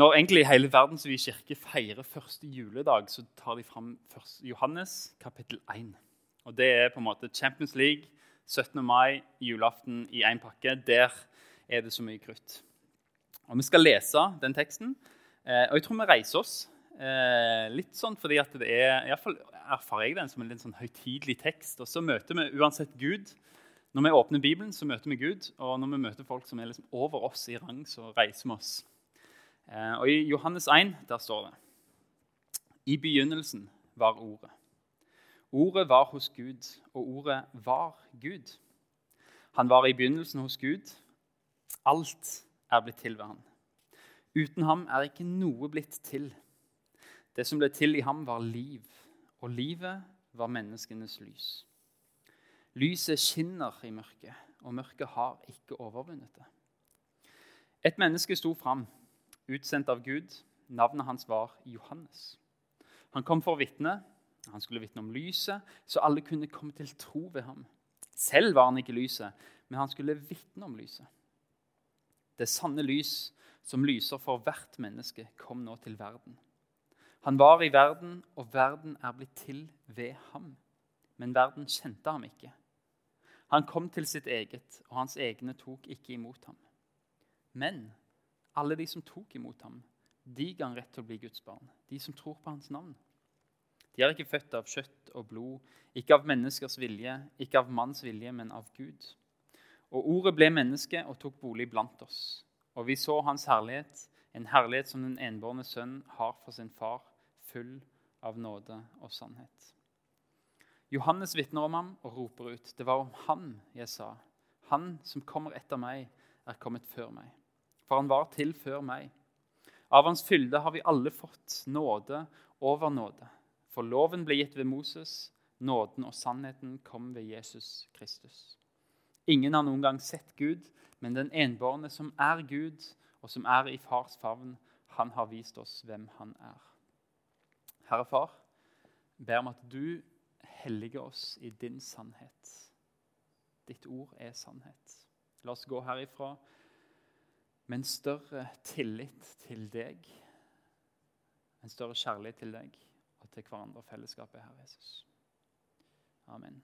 Når egentlig hele verdensvide kirke feirer første juledag, så tar de fram Johannes kapittel 1. Og Det er på en måte Champions League, 17. mai, julaften i én pakke. Der er det så mye krutt. Og Vi skal lese den teksten, eh, og jeg tror vi reiser oss. Eh, litt sånn fordi at det er, i fall erfarer jeg den som en litt sånn høytidelig tekst. Og så møter vi uansett Gud. Når vi åpner Bibelen, så møter vi Gud. Og når vi møter folk som er liksom over oss i rang, så reiser vi oss. Eh, og I Johannes 1 der står det I begynnelsen var Ordet. Ordet var hos Gud, og ordet var Gud. Han var i begynnelsen hos Gud. Alt er blitt til ved han. Uten ham er ikke noe blitt til. Det som ble til i ham, var liv, og livet var menneskenes lys. Lyset skinner i mørket, og mørket har ikke overvunnet det. Et menneske sto fram utsendt av Gud. Navnet hans var Johannes. Han kom for å vitne. Han skulle vitne om lyset, så alle kunne komme til tro ved ham. Selv var han ikke lyset, men han skulle vitne om lyset. Det sanne lys som lyser for hvert menneske, kom nå til verden. Han var i verden, og verden er blitt til ved ham. Men verden kjente ham ikke. Han kom til sitt eget, og hans egne tok ikke imot ham. Men alle de som tok imot ham, de ga han rett til å bli Guds barn. De som tror på hans navn. De er ikke født av kjøtt og blod, ikke av menneskers vilje, ikke av manns vilje, men av Gud. Og ordet ble menneske og tok bolig blant oss. Og vi så hans herlighet, en herlighet som den enbårne sønn har for sin far, full av nåde og sannhet. Johannes vitner om ham og roper ut, 'Det var om han jeg sa.' 'Han som kommer etter meg, er kommet før meg.' For han var til før meg. Av hans fylde har vi alle fått nåde over nåde. For loven ble gitt ved Moses, nåden og sannheten kom ved Jesus Kristus. Ingen har noen gang sett Gud, men den enbårne som er Gud, og som er i fars favn, han har vist oss hvem han er. Herre Far, ber om at du helliger oss i din sannhet. Ditt ord er sannhet. La oss gå herifra med en større tillit til deg, en større kjærlighet til deg og til hverandre og fellesskapet, Herre Jesus. Amen.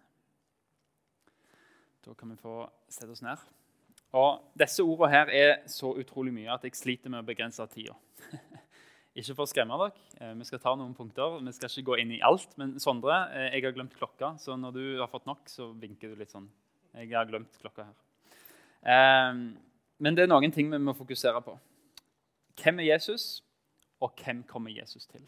Da kan vi få sette oss ned. Og Disse ordene her er så utrolig mye at jeg sliter med å begrense tida. ikke for å skremme dere. Eh, vi skal ta noen punkter. Vi skal ikke gå inn i alt. Men Sondre, eh, jeg har glemt klokka, så når du har fått nok, så vinker du litt sånn. Jeg har glemt klokka her. Um, men det er noen ting vi må fokusere på. Hvem er Jesus, og hvem kommer Jesus til?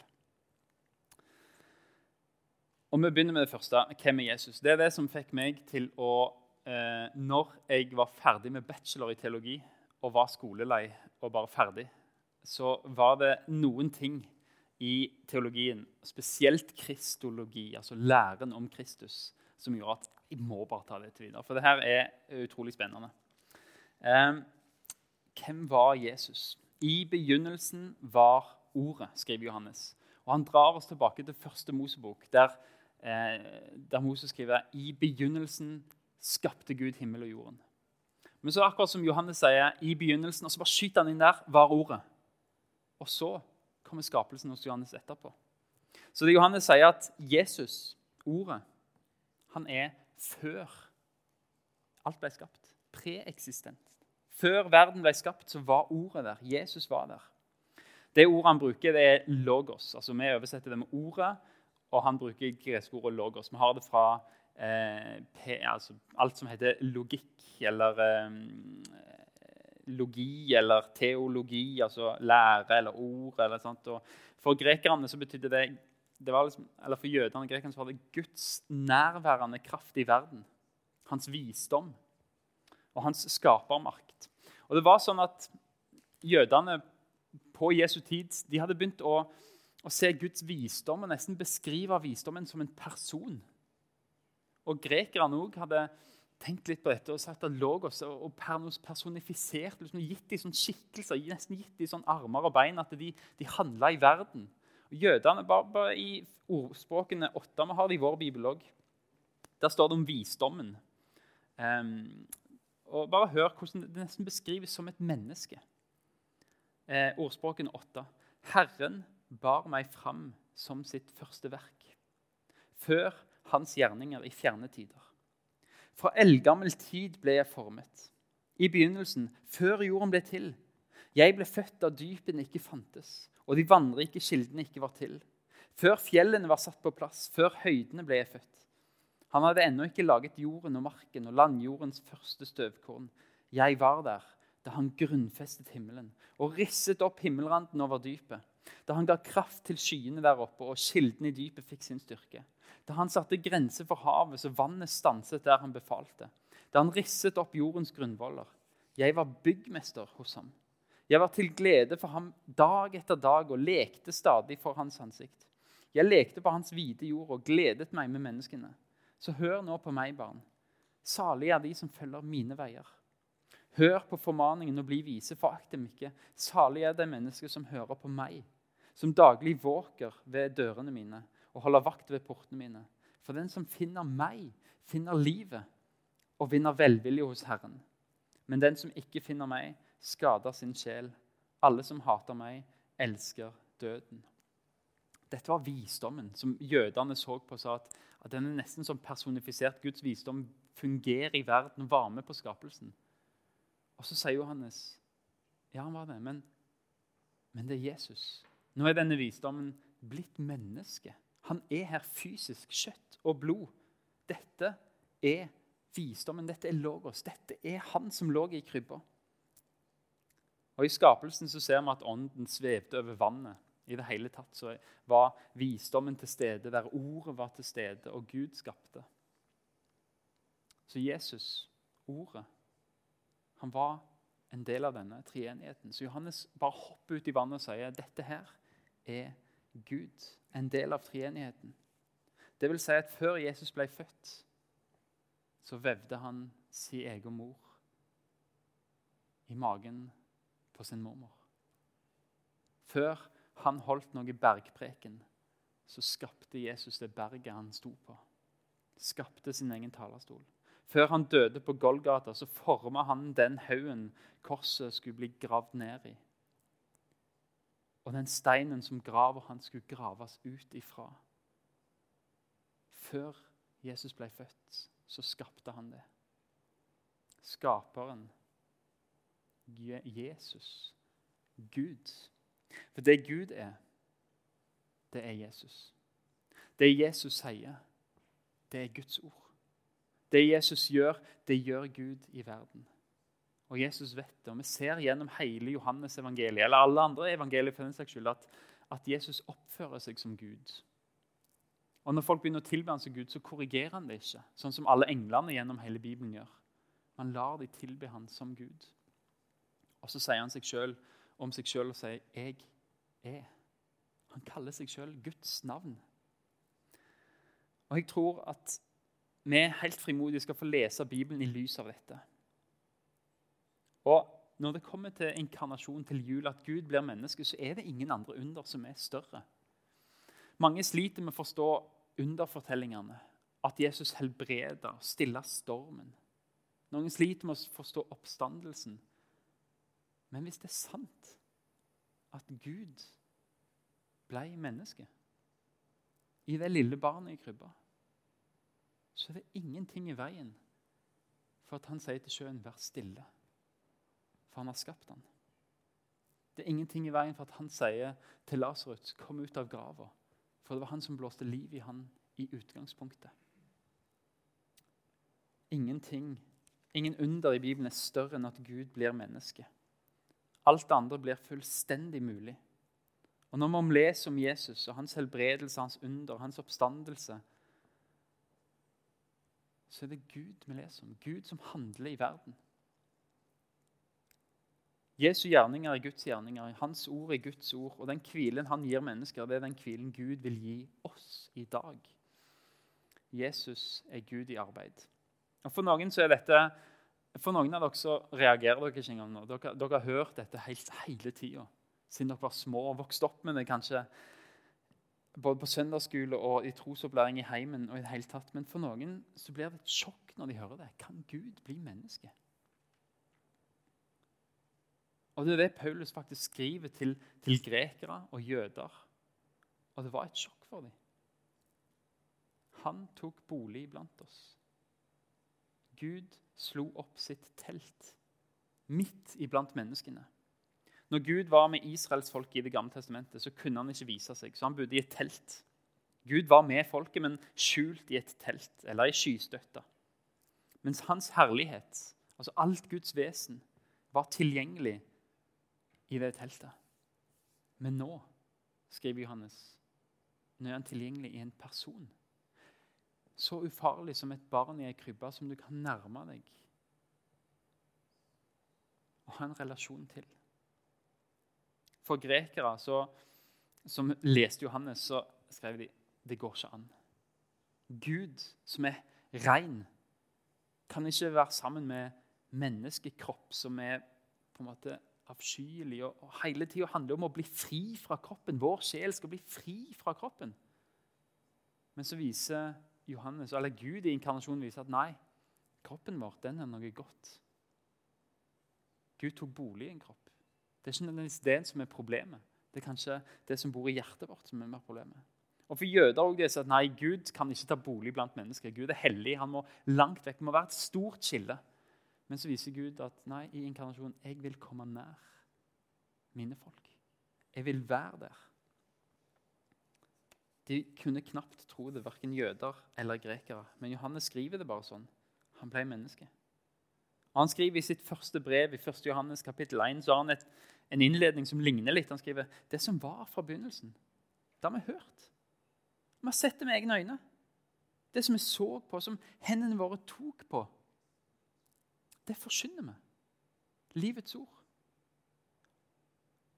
Og Vi begynner med det første. Hvem er Jesus? Det er det som fikk meg til å eh, Når jeg var ferdig med bachelor i teologi og var skolelei og bare ferdig, så var det noen ting i teologien, spesielt kristologi, altså læren om Kristus, som gjorde at jeg må bare ta dette videre. For det her er utrolig spennende. Eh, hvem var Jesus? I begynnelsen var Ordet, skriver Johannes. Og Han drar oss tilbake til første Mosebok, der, eh, der Moses skriver i begynnelsen skapte Gud himmel og jorden. Men så akkurat som Johannes sier, i begynnelsen, og så bare skyter han inn der, var Ordet. Og så kommer skapelsen hos Johannes etterpå. Så det Johannes sier at Jesus, Ordet, han er før alt ble skapt. Preeksistent. Før verden ble skapt, så var ordet der. Jesus var der. Det ordet han bruker, det er logos. Altså, Vi oversetter det med ordet, og han bruker greske ordet logos. Vi har det fra eh, P, altså, alt som heter logikk eller eh, logi eller teologi, altså lære eller ord. Eller sånt. Og for grekerne så betydde det, det liksom, eller For jødene og grekerne så var det Guds nærværende kraft i verden. Hans visdom og hans skapermakt. Og det var sånn at Jødene på Jesu tid de hadde begynt å, å se Guds visdom og nesten beskrive visdommen som en person. Og Grekerne òg hadde tenkt litt på dette og sagt at logos og personifisert, liksom gitt dem sånn skikkelser, nesten gitt dem sånn armer og bein, at de, de handla i verden. Og Jødene, bare, bare i ordspråkene åtte vi har det i vår bibel òg, der står det om visdommen. Um, og bare hør hvordan det nesten beskrives som et menneske. eh, ordspråken åtte. Herren bar meg fram som sitt første verk, før hans gjerninger i fjerne tider. Fra eldgammel tid ble jeg formet. I begynnelsen, før jorden ble til. Jeg ble født da dypene ikke fantes, og de vannrike kildene ikke var til. Før fjellene var satt på plass, før høydene ble jeg født. Han hadde ennå ikke laget jorden og marken og landjordens første støvkorn. Jeg var der da han grunnfestet himmelen og risset opp himmelranden over dypet. Da han ga kraft til skyene der oppe, og kilden i dypet fikk sin styrke. Da han satte grenser for havet, så vannet stanset der han befalte. Da han risset opp jordens grunnvoller. Jeg var byggmester hos ham. Jeg var til glede for ham dag etter dag og lekte stadig for hans ansikt. Jeg lekte på hans hvite jord og gledet meg med menneskene. Så hør nå på meg, barn. Salige er de som følger mine veier. Hør på formaningen og bli vise, forakt dem ikke. Salig er de mennesker som hører på meg, som daglig våker ved dørene mine og holder vakt ved portene mine. For den som finner meg, finner livet og vinner velvilje hos Herren. Men den som ikke finner meg, skader sin sjel. Alle som hater meg, elsker døden. Dette var visdommen som jødene så på og sa at, at den er nesten som personifisert. Guds visdom fungerer i verden var med på skapelsen. Og så sier Johannes ja, han var det, men, men det er Jesus. Nå er denne visdommen blitt menneske. Han er her fysisk, kjøtt og blod. Dette er visdommen, dette er logos. Dette er han som lå i krybba. Og I skapelsen så ser vi at ånden svevde over vannet. I det hele tatt så var visdommen til stede der ordet var til stede, og Gud skapte. Så Jesus, ordet, han var en del av denne treenigheten. Så Johannes bare hopper ut i vannet og sier dette her er Gud, en del av treenigheten. Det vil si at før Jesus ble født, så vevde han sin egen mor i magen på sin mormor. Før han holdt noe bergpreken, så skapte Jesus det berget han sto på. Skapte sin egen talerstol. Før han døde på Golgata, så forma han den haugen korset skulle bli gravd ned i. Og den steinen som graver han, skulle graves ut ifra. Før Jesus ble født, så skapte han det. Skaperen, Jesus, Gud. For det Gud er, det er Jesus. Det Jesus sier, det er Guds ord. Det Jesus gjør, det gjør Gud i verden. Og Jesus vet det. Og vi ser gjennom hele Johannes evangeliet, eller alle andre evangelier for den saks skyld, at, at, Jesus oppfører seg som Gud. Og Når folk begynner å tilbe ham som Gud, så korrigerer han det ikke. Sånn som alle englene gjennom hele Bibelen gjør. Man lar de tilbe ham som Gud. Og så sier han seg selv, om seg sjøl og sier 'Jeg er'. Han kaller seg sjøl Guds navn. Og Jeg tror at vi helt frimodig skal få lese Bibelen i lys av dette. Og Når det kommer til inkarnasjon, til jul, at Gud blir menneske, så er det ingen andre under som er større. Mange sliter med å forstå underfortellingene. At Jesus helbreder, stiller stormen. Noen sliter med å forstå oppstandelsen. Men hvis det er sant at Gud ble menneske i det lille barnet i krybba, så er det ingenting i veien for at han sier til sjøen 'vær stille', for han har skapt han. Det er ingenting i veien for at han sier til Lasarus 'kom ut av grava', for det var han som blåste liv i han i utgangspunktet. Ingenting, ingen under i Bibelen er større enn at Gud blir menneske. Alt det andre blir fullstendig mulig. Og Når vi leser om Jesus og hans helbredelse, hans under, hans oppstandelse, så er det Gud vi leser om. Gud som handler i verden. Jesu gjerninger er Guds gjerninger. Hans ord er Guds ord. Og den hvilen han gir mennesker, det er den hvilen Gud vil gi oss i dag. Jesus er Gud i arbeid. Og For noen så er dette for noen av dere så reagerer dere ikke engang nå. Dere, dere har hørt dette helt, hele tida siden dere var små og vokste opp med det kanskje både på søndagsskole og i trosopplæring i heimen. og i det hele tatt. Men for noen så blir det et sjokk når de hører det. Kan Gud bli menneske? Og Det er det Paulus faktisk skriver til, til grekere og jøder. Og det var et sjokk for dem. Han tok bolig blant oss. Gud slo opp sitt telt midt iblant menneskene. Når Gud var med Israels folk i Det gamle testamentet, så kunne han ikke vise seg, så han bodde i et telt. Gud var med folket, men skjult i et telt eller i skystøtta. Mens hans herlighet, altså alt Guds vesen, var tilgjengelig i det teltet. Men nå, skriver Johannes, nå er han tilgjengelig i en person. Så ufarlig som et barn i ei krybbe som du kan nærme deg og ha en relasjon til. For grekere så, som leste Johannes, så skrev de det går ikke an. Gud, som er ren, kan ikke være sammen med menneskekropp som er på en måte avskyelig. Og, og hele tida handler om å bli fri fra kroppen. Vår sjel skal bli fri fra kroppen. Men så viser Johannes, eller Gud i inkarnasjonen viser at nei, kroppen vår den er noe godt. Gud tok bolig i en kropp. Det er ikke nødvendigvis det som er problemet. Det er kanskje det som bor i hjertet vårt, som er mer problemet. Og For jøder også det at nei, Gud kan ikke ta bolig blant mennesker. Gud er hellig. Han må langt vekk. Det må være et stort skille. Men så viser Gud at nei, i inkarnasjonen jeg vil komme nær mine folk. Jeg vil være der. De kunne knapt tro det, verken jøder eller grekere. Men Johannes skriver det bare sånn. Han ble menneske. Han skriver i sitt første brev i 1. Johannes kapittel 1 så har han et, en innledning som ligner litt. Han skriver det som var fra begynnelsen. Det har vi hørt. Vi har sett det med egne øyne. Det som vi så på, som hendene våre tok på, det forsyner vi. Livets ord.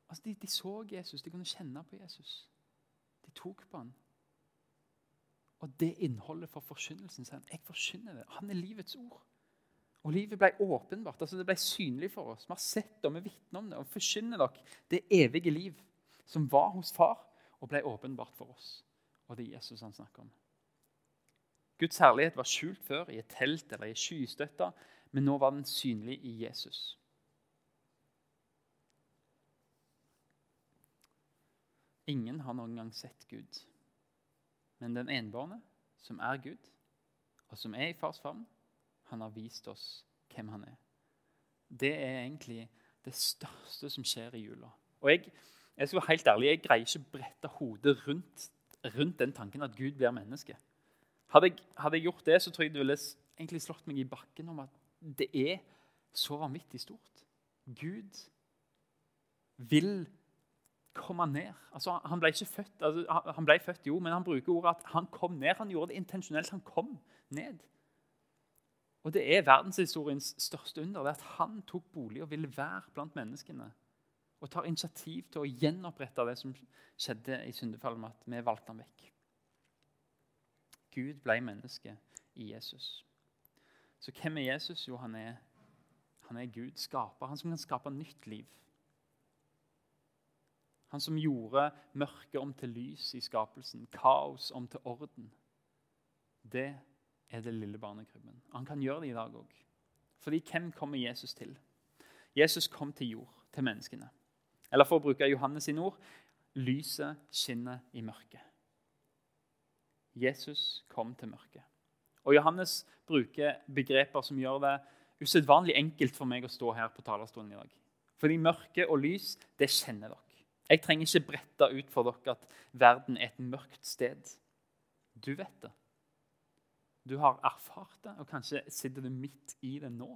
Altså, de, de, så Jesus, de kunne kjenne på Jesus. De tok på han. Og det innholdet for forkynnelsen sier han. Jeg forkynner det. Han er livets ord. Og livet ble åpenbart. altså Det ble synlig for oss. Vi har sett det, og vi vitner om det. Og forkynner dere det evige liv som var hos far, og ble åpenbart for oss. Og det er Jesus han snakker om. Guds herlighet var skjult før i et telt eller i skystøtta, men nå var den synlig i Jesus. Ingen har noen gang sett Gud. Men den enbårne, som er Gud, og som er i fars favn, han har vist oss hvem han er. Det er egentlig det største som skjer i jula. Og jeg, jeg skal være helt ærlig, jeg greier ikke å brette hodet rundt, rundt, den tanken at Gud blir menneske. Hadde jeg, hadde jeg, gjort det, så tror jeg det ville egentlig slått meg i bakken om at det er så vanvittig stort. Gud vil komme ned. Altså, han ble ikke født, altså, han ble født, jo, men han bruker ordet at han kom ned. Han gjorde det intensjonelt. Han kom ned. Og Det er verdenshistoriens største under. det At han tok bolig og ville være blant menneskene. Og tar initiativ til å gjenopprette det som skjedde i syndefallet, med at vi valgte ham vekk. Gud ble menneske i Jesus. Så hvem er Jesus? Jo, han er, han er Gud, skaper. Han som kan skape nytt liv. Han som gjorde mørket om til lys i skapelsen, kaos om til orden. Det er det lille barnekrybben. Han kan gjøre det i dag òg. Fordi hvem kommer Jesus til? Jesus kom til jord, til menneskene. Eller for å bruke Johannes sine ord lyset skinner i mørket. Jesus kom til mørket. Og Johannes bruker begreper som gjør det usedvanlig enkelt for meg å stå her på talerstolen i dag. Fordi mørke og lys, det kjenner dere. Jeg trenger ikke brette ut for dere at verden er et mørkt sted. Du vet det. Du har erfart det, og kanskje sitter du midt i det nå.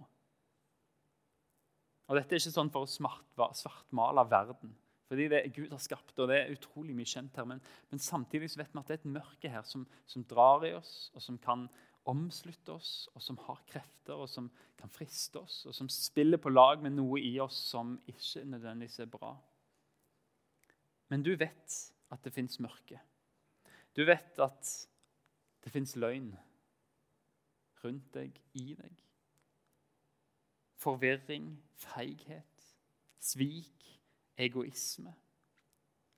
Og Dette er ikke sånn for å svartmale verden, fordi det Gud har skapt, og det er utrolig mye kjent her. Men, men samtidig vet vi at det er et mørke her som, som, drar i oss, og som kan omslutte oss, og som har krefter, og som kan friste oss, og som spiller på lag med noe i oss som ikke nødvendigvis er bra. Men du vet at det fins mørke. Du vet at det fins løgn rundt deg, i deg. Forvirring, feighet, svik, egoisme,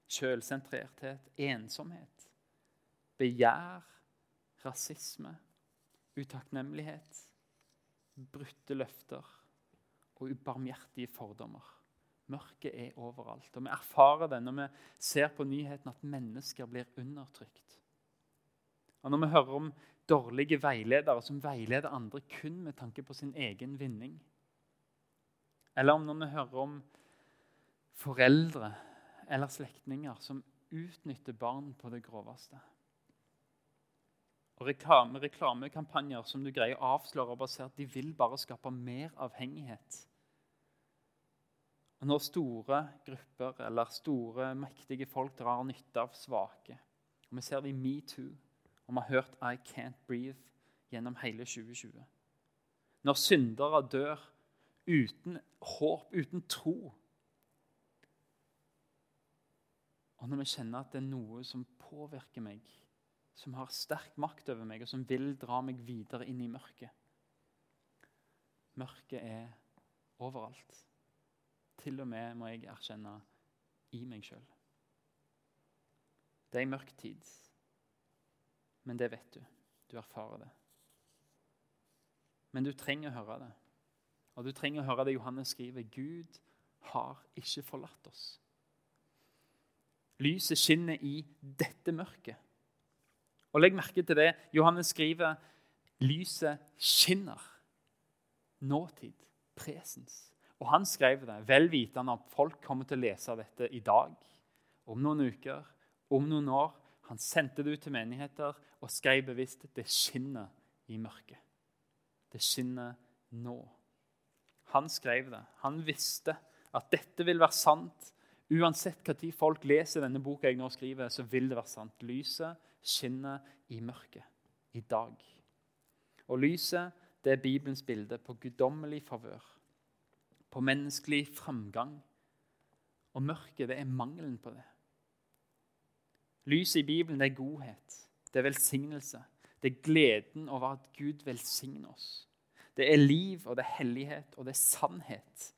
Sjølsentrerthet, ensomhet, begjær, rasisme, utakknemlighet, brutte løfter og ubarmhjertige fordommer. Mørket er overalt. Og vi erfarer det når vi ser på nyheten at mennesker blir undertrykt. Og når vi hører om dårlige veiledere som veileder andre kun med tanke på sin egen vinning. Eller om når vi hører om foreldre eller slektninger som utnytter barn på det groveste. Og reklame, reklamekampanjer som du greier å avsløre og basere, de vil bare skape mer avhengighet. Når store grupper eller store, mektige folk drar nytte av svake og Vi ser det i metoo, og vi har hørt 'I Can't Breathe' gjennom hele 2020. Når syndere dør uten håp, uten tro. Og når vi kjenner at det er noe som påvirker meg som har sterk makt over meg, og som vil dra meg videre inn i mørket. Mørket er overalt. Til og med, må jeg erkjenne, i meg sjøl. Det er ei mørk tid, men det vet du. Du erfarer det. Men du trenger å høre det. Og du trenger å høre det Johannes skriver. Gud har ikke forlatt oss. Lyset skinner i dette mørket. Og Legg merke til det. Johannes skriver lyset skinner. Nåtid. Presens. Og han skrev det vel vitende at folk kommer til å lese dette i dag, om noen uker, om noen år. Han sendte det ut til menigheter og skrev bevisst det skinner i mørket. Det skinner nå. Han skrev det. Han visste at dette vil være sant. Uansett når folk leser denne boka jeg nå skriver, så vil det være sant. Lyset skinner i mørket i dag. Og lyset det er Bibelens bilde på guddommelig favør, på menneskelig framgang. Og mørket det er mangelen på det. Lyset i Bibelen det er godhet, det er velsignelse. Det er gleden over at Gud velsigner oss. Det er liv, og det er hellighet, og det er sannhet.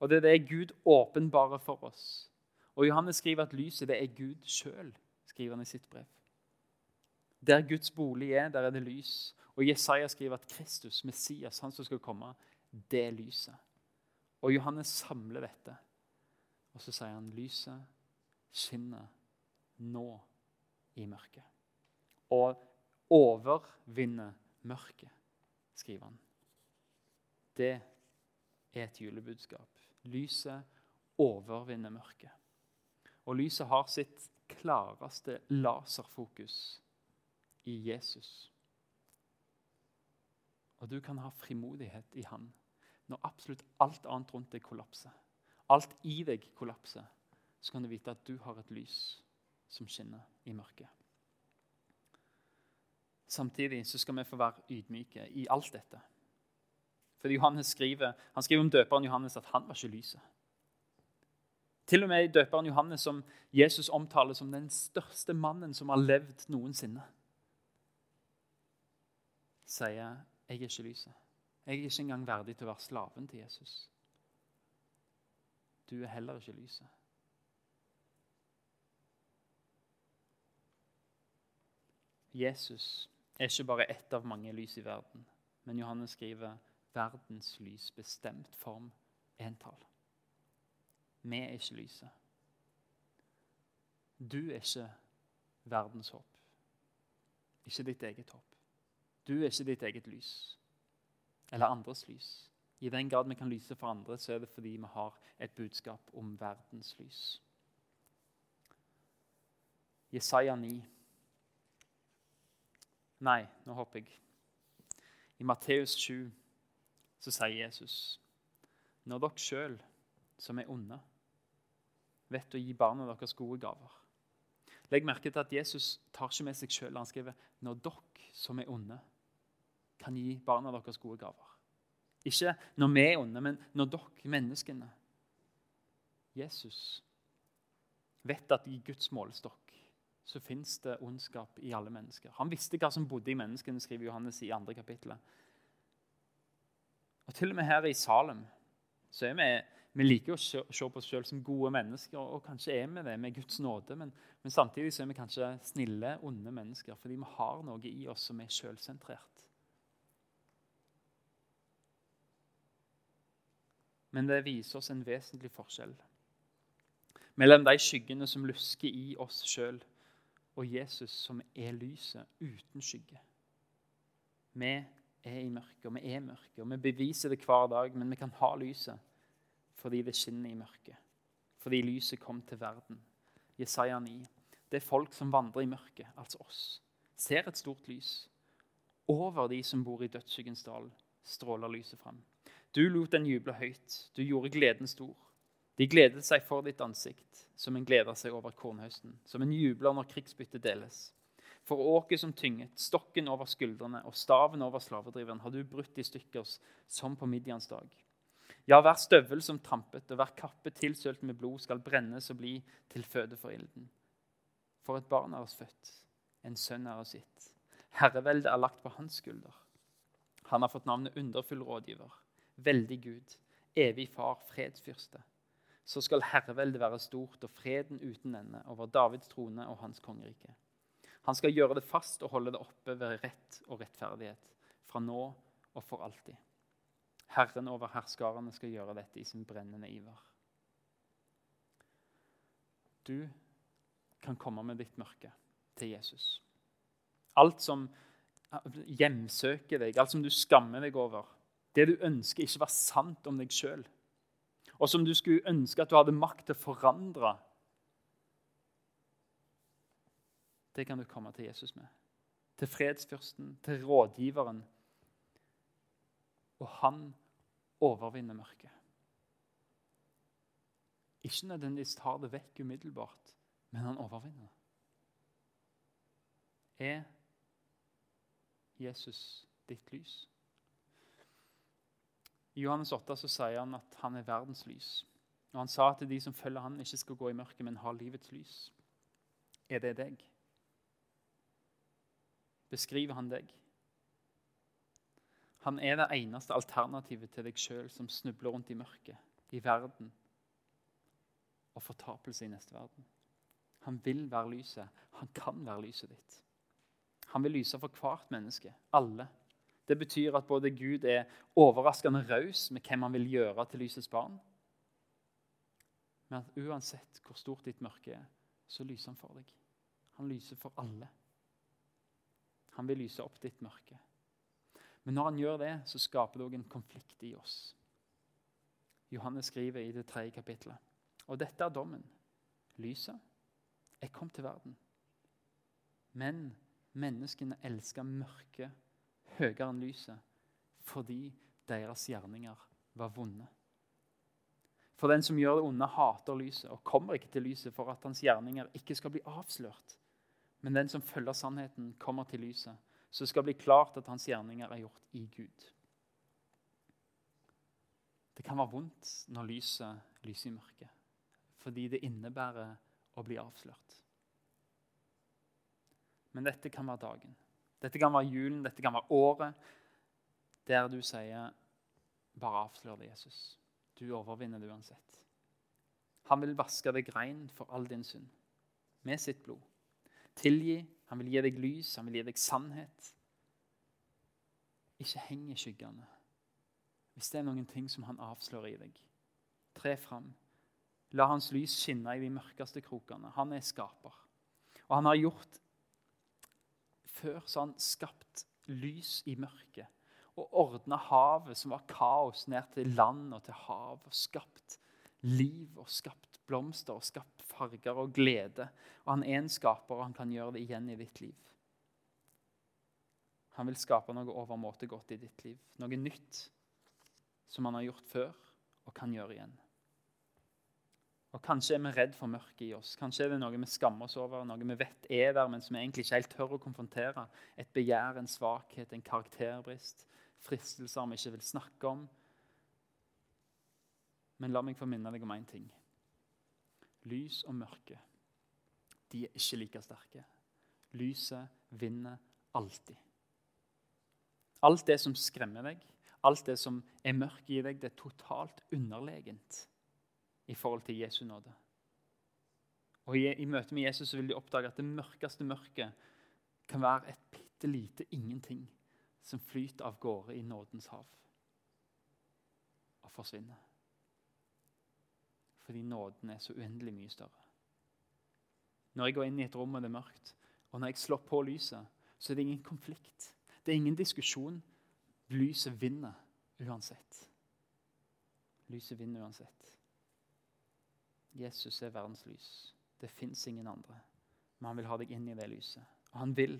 Og det er det Gud åpenbarer for oss. Og Johannes skriver at lyset det er Gud sjøl, skriver han i sitt brev. Der Guds bolig er, der er det lys. Og Jesaja skriver at Kristus, Messias, han som skal komme, det er lyset. Og Johannes samler dette. Og så sier han lyset skinner nå i mørket. Og overvinner mørket, skriver han. Det er et julebudskap. Lyset overvinner mørket. Og lyset har sitt klareste laserfokus i Jesus. Og du kan ha frimodighet i Han når absolutt alt annet rundt deg kollapser. Alt i deg kollapser. Så kan du vite at du har et lys som skinner i mørket. Samtidig så skal vi få være ydmyke i alt dette. For Johannes skriver, Han skriver om døperen Johannes at han var ikke lyset. Til og med døperen Johannes, som Jesus omtaler som den største mannen som har levd noensinne sier 'Jeg er ikke lyset'. Jeg er ikke engang verdig til å være slaven til Jesus. Du er heller ikke lyset. Jesus er ikke bare ett av mange lys i verden, men Johannes skriver 'verdens lys, bestemt form, entall'. Vi er ikke lyset. Du er ikke verdens håp, ikke ditt eget håp. Du er ikke ditt eget lys eller andres lys. I den grad vi kan lyse for andre, så er det fordi vi har et budskap om verdens lys. Jesaja 9. Nei, nå hopper jeg. I Matteus 7 så sier Jesus Når dere sjøl, som er onde, vet å gi barna deres gode gaver Legg merke til at Jesus tar ikke med seg sjøl. Han skriver når dere som er onde, kan gi barna deres gode gaver. Ikke når vi er onde, men når dere, menneskene Jesus vet at i Guds målestokk så fins det ondskap i alle mennesker. Han visste hva som bodde i menneskene, skriver Johannes i andre kapittelet. Og Til og med her i Salem så er vi, vi liker å se, på oss selv som gode mennesker. Og kanskje er vi det med Guds nåde, men, men samtidig så er vi kanskje snille, onde mennesker fordi vi har noe i oss som er selvsentrert. Men det viser oss en vesentlig forskjell mellom de skyggene som lusker i oss sjøl, og Jesus som er lyset uten skygge. Vi er i mørket, og vi er mørke, og vi beviser det hver dag, men vi kan ha lyset fordi det skinner i mørket. Fordi lyset kom til verden. Jesaja 9. Det er folk som vandrer i mørket, altså oss, ser et stort lys. Over de som bor i dødsskyggens dal, stråler lyset fram. Du lot den juble høyt, du gjorde gleden stor. De gledet seg for ditt ansikt, som en gleder seg over kornhøsten, som en jubler når krigsbyttet deles. For åket som tynget, stokken over skuldrene og staven over slavedriveren har du brutt i stykker som på Midians dag. Ja, hver støvel som trampet og hver kappe tilsølt med blod skal brennes og bli til føde for ilden. For et barn er oss født, en sønn er oss gitt. Herreveldet er lagt på hans skulder. Han har fått navnet Underfull rådgiver, veldig Gud, evig far, fredsfyrste. Så skal herreveldet være stort og freden uten ende over Davids trone og hans kongerike. Han skal gjøre det fast og holde det oppe ved rett og rettferdighet, fra nå og for alltid. Herren over herskarene skal gjøre dette i sin brennende iver. Du kan komme med ditt mørke til Jesus. Alt som hjemsøker deg, alt som du skammer deg over, det du ønsker ikke var sant om deg sjøl, og som du skulle ønske at du hadde makt til å forandre Det kan du komme til Jesus med. Til fredsfyrsten, til rådgiveren. Og han overvinner mørket. Ikke nødvendigvis tar det vekk umiddelbart, men han overvinner. Er Jesus ditt lys? I Johannes 8 så sier han at han er verdens lys. Og Han sa at de som følger han ikke skal gå i mørket, men ha livets lys. Er det deg? beskriver han deg. Han er det eneste alternativet til deg sjøl som snubler rundt i mørket, i verden og fortapelse i neste verden. Han vil være lyset. Han kan være lyset ditt. Han vil lyse for hvert menneske. Alle. Det betyr at både Gud er overraskende raus med hvem han vil gjøre til lysets barn, men at uansett hvor stort ditt mørke er, så lyser han for deg. Han lyser for alle. Han vil lyse opp ditt mørke. Men når han gjør det, så skaper det òg en konflikt i oss. Johannes skriver i det tredje kapitlet. Og dette er dommen. Lyset er kommet til verden. Men menneskene elsker mørket høyere enn lyset fordi deres gjerninger var vonde. For den som gjør det onde, hater lyset og kommer ikke til lyset for at hans gjerninger ikke skal bli avslørt. Men den som følger sannheten, kommer til lyset, så skal det bli klart at hans gjerninger er gjort i Gud. Det kan være vondt når lyset lyser i mørket, fordi det innebærer å bli avslørt. Men dette kan være dagen. Dette kan være julen, dette kan være året der du sier bare avslør det, Jesus. Du overvinner det uansett. Han vil vaske deg rein for all din synd med sitt blod tilgi, han vil gi deg lys, han vil gi deg sannhet. Ikke heng i skyggene. Hvis det er noen ting som han avslører i deg, tre fram. La hans lys skinne i de mørkeste krokene. Han er skaper. Og han har gjort Før så har han skapt lys i mørket og ordna havet, som var kaos, ned til land og til hav. Og skapt liv og skapt blomster og skapt farger og glede. Og han er en skaper, og han kan gjøre det igjen i ditt liv. Han vil skape noe overmåte godt i ditt liv. Noe nytt som han har gjort før, og kan gjøre igjen. Og Kanskje er vi redd for mørket i oss. Kanskje er det noe vi skammer oss over, noe vi vet er der, men som vi egentlig ikke helt tør å konfrontere. Et begjær, en svakhet, en karakterbrist, fristelser vi ikke vil snakke om. Men la meg få minne deg om én ting. Lys og mørke, de er ikke like sterke. Lyset vinner alltid. Alt det som skremmer deg, alt det som er mørkt i deg, det er totalt underlegent i forhold til Jesu nåde. Og I, i møte med Jesus vil de oppdage at det mørkeste mørket kan være et bitte lite ingenting som flyter av gårde i nådens hav og forsvinner. Fordi nåden er så uendelig mye større. Når jeg går inn i et rom og det er mørkt, og når jeg slår på lyset, så er det ingen konflikt. Det er ingen diskusjon. Lyset vinner uansett. Lyset vinner uansett. Jesus er verdens lys. Det fins ingen andre. Men han vil ha deg inn i det lyset. Og han vil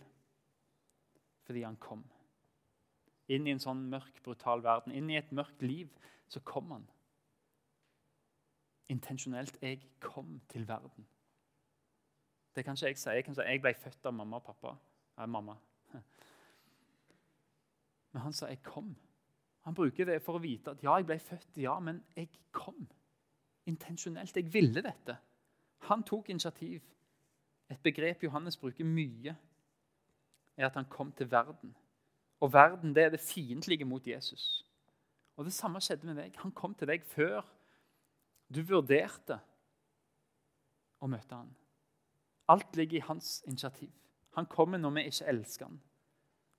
fordi han kom. Inn i en sånn mørk, brutal verden, inn i et mørkt liv, så kom han. Intensjonelt. Jeg kom til verden. Det kan ikke jeg si. Jeg kan si jeg ble født av mamma og pappa. Nei, mamma. Men han sa 'jeg kom'. Han bruker det for å vite at ja, jeg ble født, ja, men jeg kom. Intensjonelt. Jeg ville dette. Han tok initiativ. Et begrep Johannes bruker mye, er at han kom til verden. Og verden det er det fiendtlige mot Jesus. Og Det samme skjedde med deg. Han kom til deg før du vurderte å møte han. Alt ligger i hans initiativ. Han kommer når vi ikke elsker han.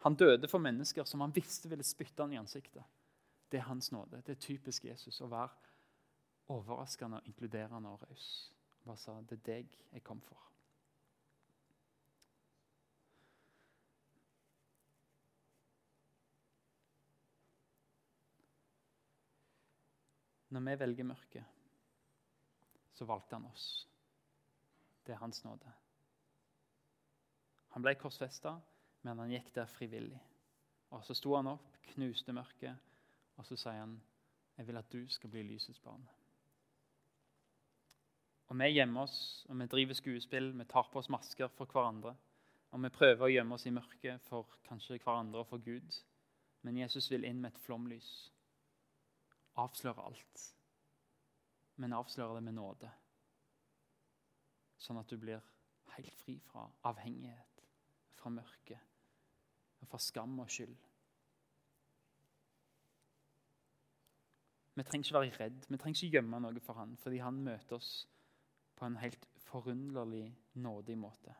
Han døde for mennesker som han visste ville spytte han i ansiktet. Det er hans nåde. Det er typisk Jesus å være overraskende, inkluderende og raus. Bare sa det er deg jeg kom for. Når vi velger mørket, så valgte han oss. Det er hans nåde. Han ble korsfesta, men han gikk der frivillig. Og Så sto han opp, knuste mørket, og så sier han, 'Jeg vil at du skal bli lysets barn'. Og Vi gjemmer oss, og vi driver skuespill, vi tar på oss masker for hverandre. Og vi prøver å gjemme oss i mørket for kanskje hverandre og for Gud. Men Jesus vil inn med et flomlys. Avsløre alt. Men avsløre det med nåde. Sånn at du blir helt fri fra avhengighet, fra mørket, fra skam og skyld. Vi trenger ikke være redd, vi trenger ikke gjemme noe for han, fordi han møter oss på en helt forunderlig nådig måte.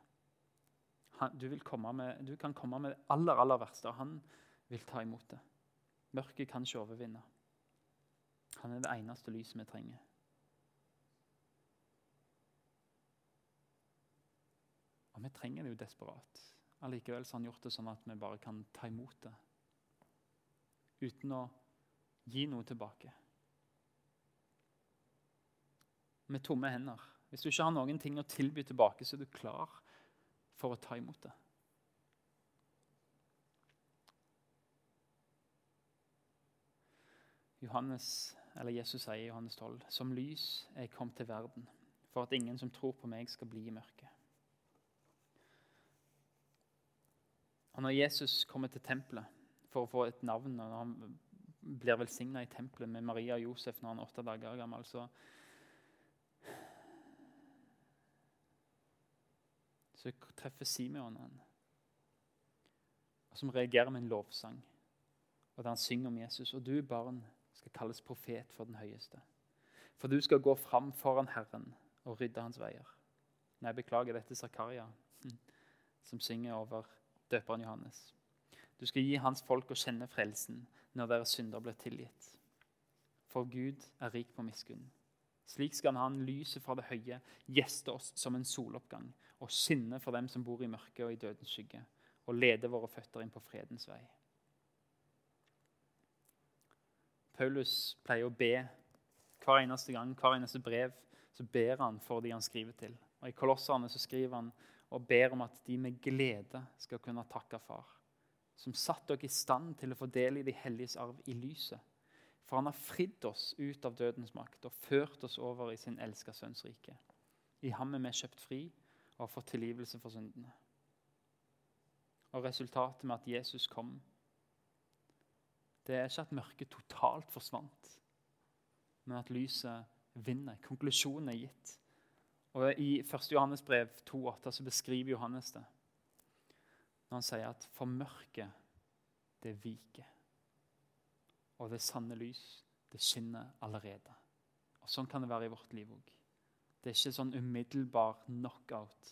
Han, du, med, du, kan komme med det aller, aller verste, og han vil ta imot det. Mørket kan ikke overvinne. Han er det eneste lyset vi trenger. Og vi trenger det jo desperat. Allikevel har han gjort det sånn at vi bare kan ta imot det. Uten å gi noe tilbake. Med tomme hender. Hvis du ikke har noen ting å tilby tilbake, så er du klar for å ta imot det. Johannes, eller Jesus sier i Johannes 12.: Som lys er jeg kommet til verden, for at ingen som tror på meg, skal bli i mørket. Og Når Jesus kommer til tempelet for å få et navn, og når han blir velsigna i tempelet med Maria og Josef når han er åtte dager gammel, så, så treffer Simeon han, som reagerer med en lovsang. Og der han synger om Jesus. Og du, barn, skal kalles profet for den høyeste. For du skal gå fram foran Herren og rydde hans veier. Nei, beklager, dette er Zakaria som synger over døperen Johannes. Du skal gi hans folk å kjenne frelsen når deres synder blir tilgitt. For Gud er rik på miskunn. Slik skal han lyset fra det høye gjeste oss som en soloppgang og skinne for dem som bor i mørket og i dødens skygge, og lede våre føtter inn på fredens vei. Paulus pleier å be hver eneste gang, hver eneste brev, så ber han for de han skriver til. Og I Kolosserne så skriver han og ber om at de med glede skal kunne takke Far, som satt dere i stand til å få del i de helliges arv i lyset. For han har fridd oss ut av dødens makt og ført oss over i sin elska sønns rike. I ham er vi kjøpt fri og har fått tilgivelse for syndene. Og resultatet med at Jesus kom, det er ikke at mørket totalt forsvant, men at lyset vinner. Konklusjonen er gitt. Og I 1. Johannes brev 2,8 så beskriver Johannes det når han sier at for mørket, det viker. Og det sanne lys, det skinner allerede. Og Sånn kan det være i vårt liv òg. Det er ikke sånn umiddelbar knockout.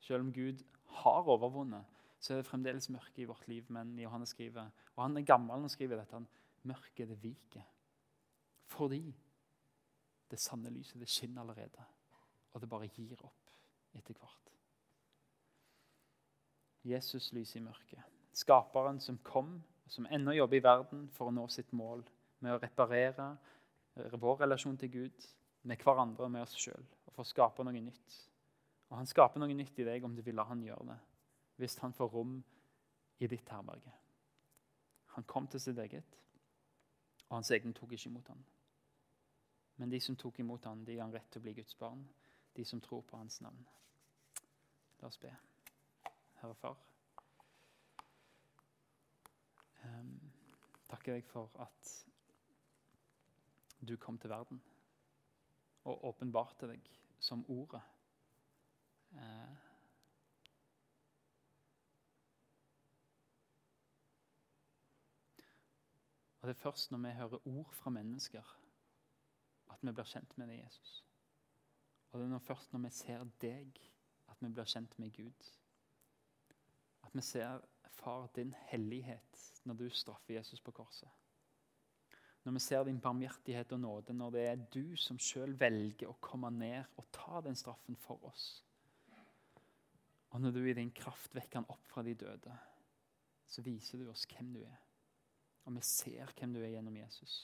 Selv om Gud har overvunnet, så er det fremdeles mørke i vårt liv. Men Johannes skriver, og han er gammel når han skriver dette, han, mørket det viker. Fordi Det sanne lyset det skinner allerede, og det bare gir opp etter hvert. Jesus lyser i mørket. Skaperen som kom, som ennå jobber i verden for å nå sitt mål med å reparere vår relasjon til Gud, med hverandre og med oss sjøl, og for å skape noe nytt. Og Han skaper noe nytt i deg om du vil la han gjøre det, hvis han får rom i ditt herberge. Han kom til sitt eget, og hans egne tok ikke imot ham. Men de som tok imot ham, de ga han rett til å bli Guds barn, de som tror på hans navn. La oss be. Herre Far. Takker deg for at du kom til verden og åpenbarte deg som Ordet. Uh, og Det er først når vi hører ord fra mennesker, at vi blir kjent med deg, Jesus. Og det er først når vi ser deg, at vi blir kjent med Gud. At vi ser, Far, din hellighet når du straffer Jesus på korset. Når vi ser din barmhjertighet og nåde, når det er du som sjøl velger å komme ned og ta den straffen for oss. Og når du i din kraft vekker han opp fra de døde, så viser du oss hvem du er. Og vi ser hvem du er gjennom Jesus.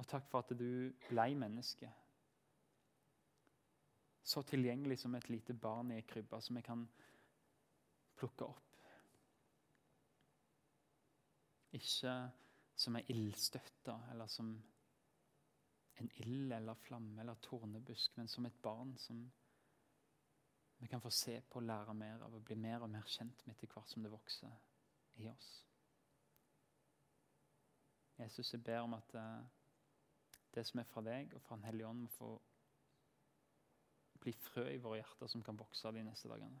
Og takk for at du blei menneske. Så tilgjengelig som et lite barn i ei krybbe, som vi kan plukke opp. Ikke som ei ildstøtte eller som en ild eller flamme eller tornebusk, men som et barn som vi kan få se på og lære mer av og bli mer og mer kjent med etter hvert som det vokser i oss. Jesus, jeg ber om at eh, det som er fra deg og fra Den hellige ånd, må få bli frø i våre hjerter som kan vokse de neste dagene.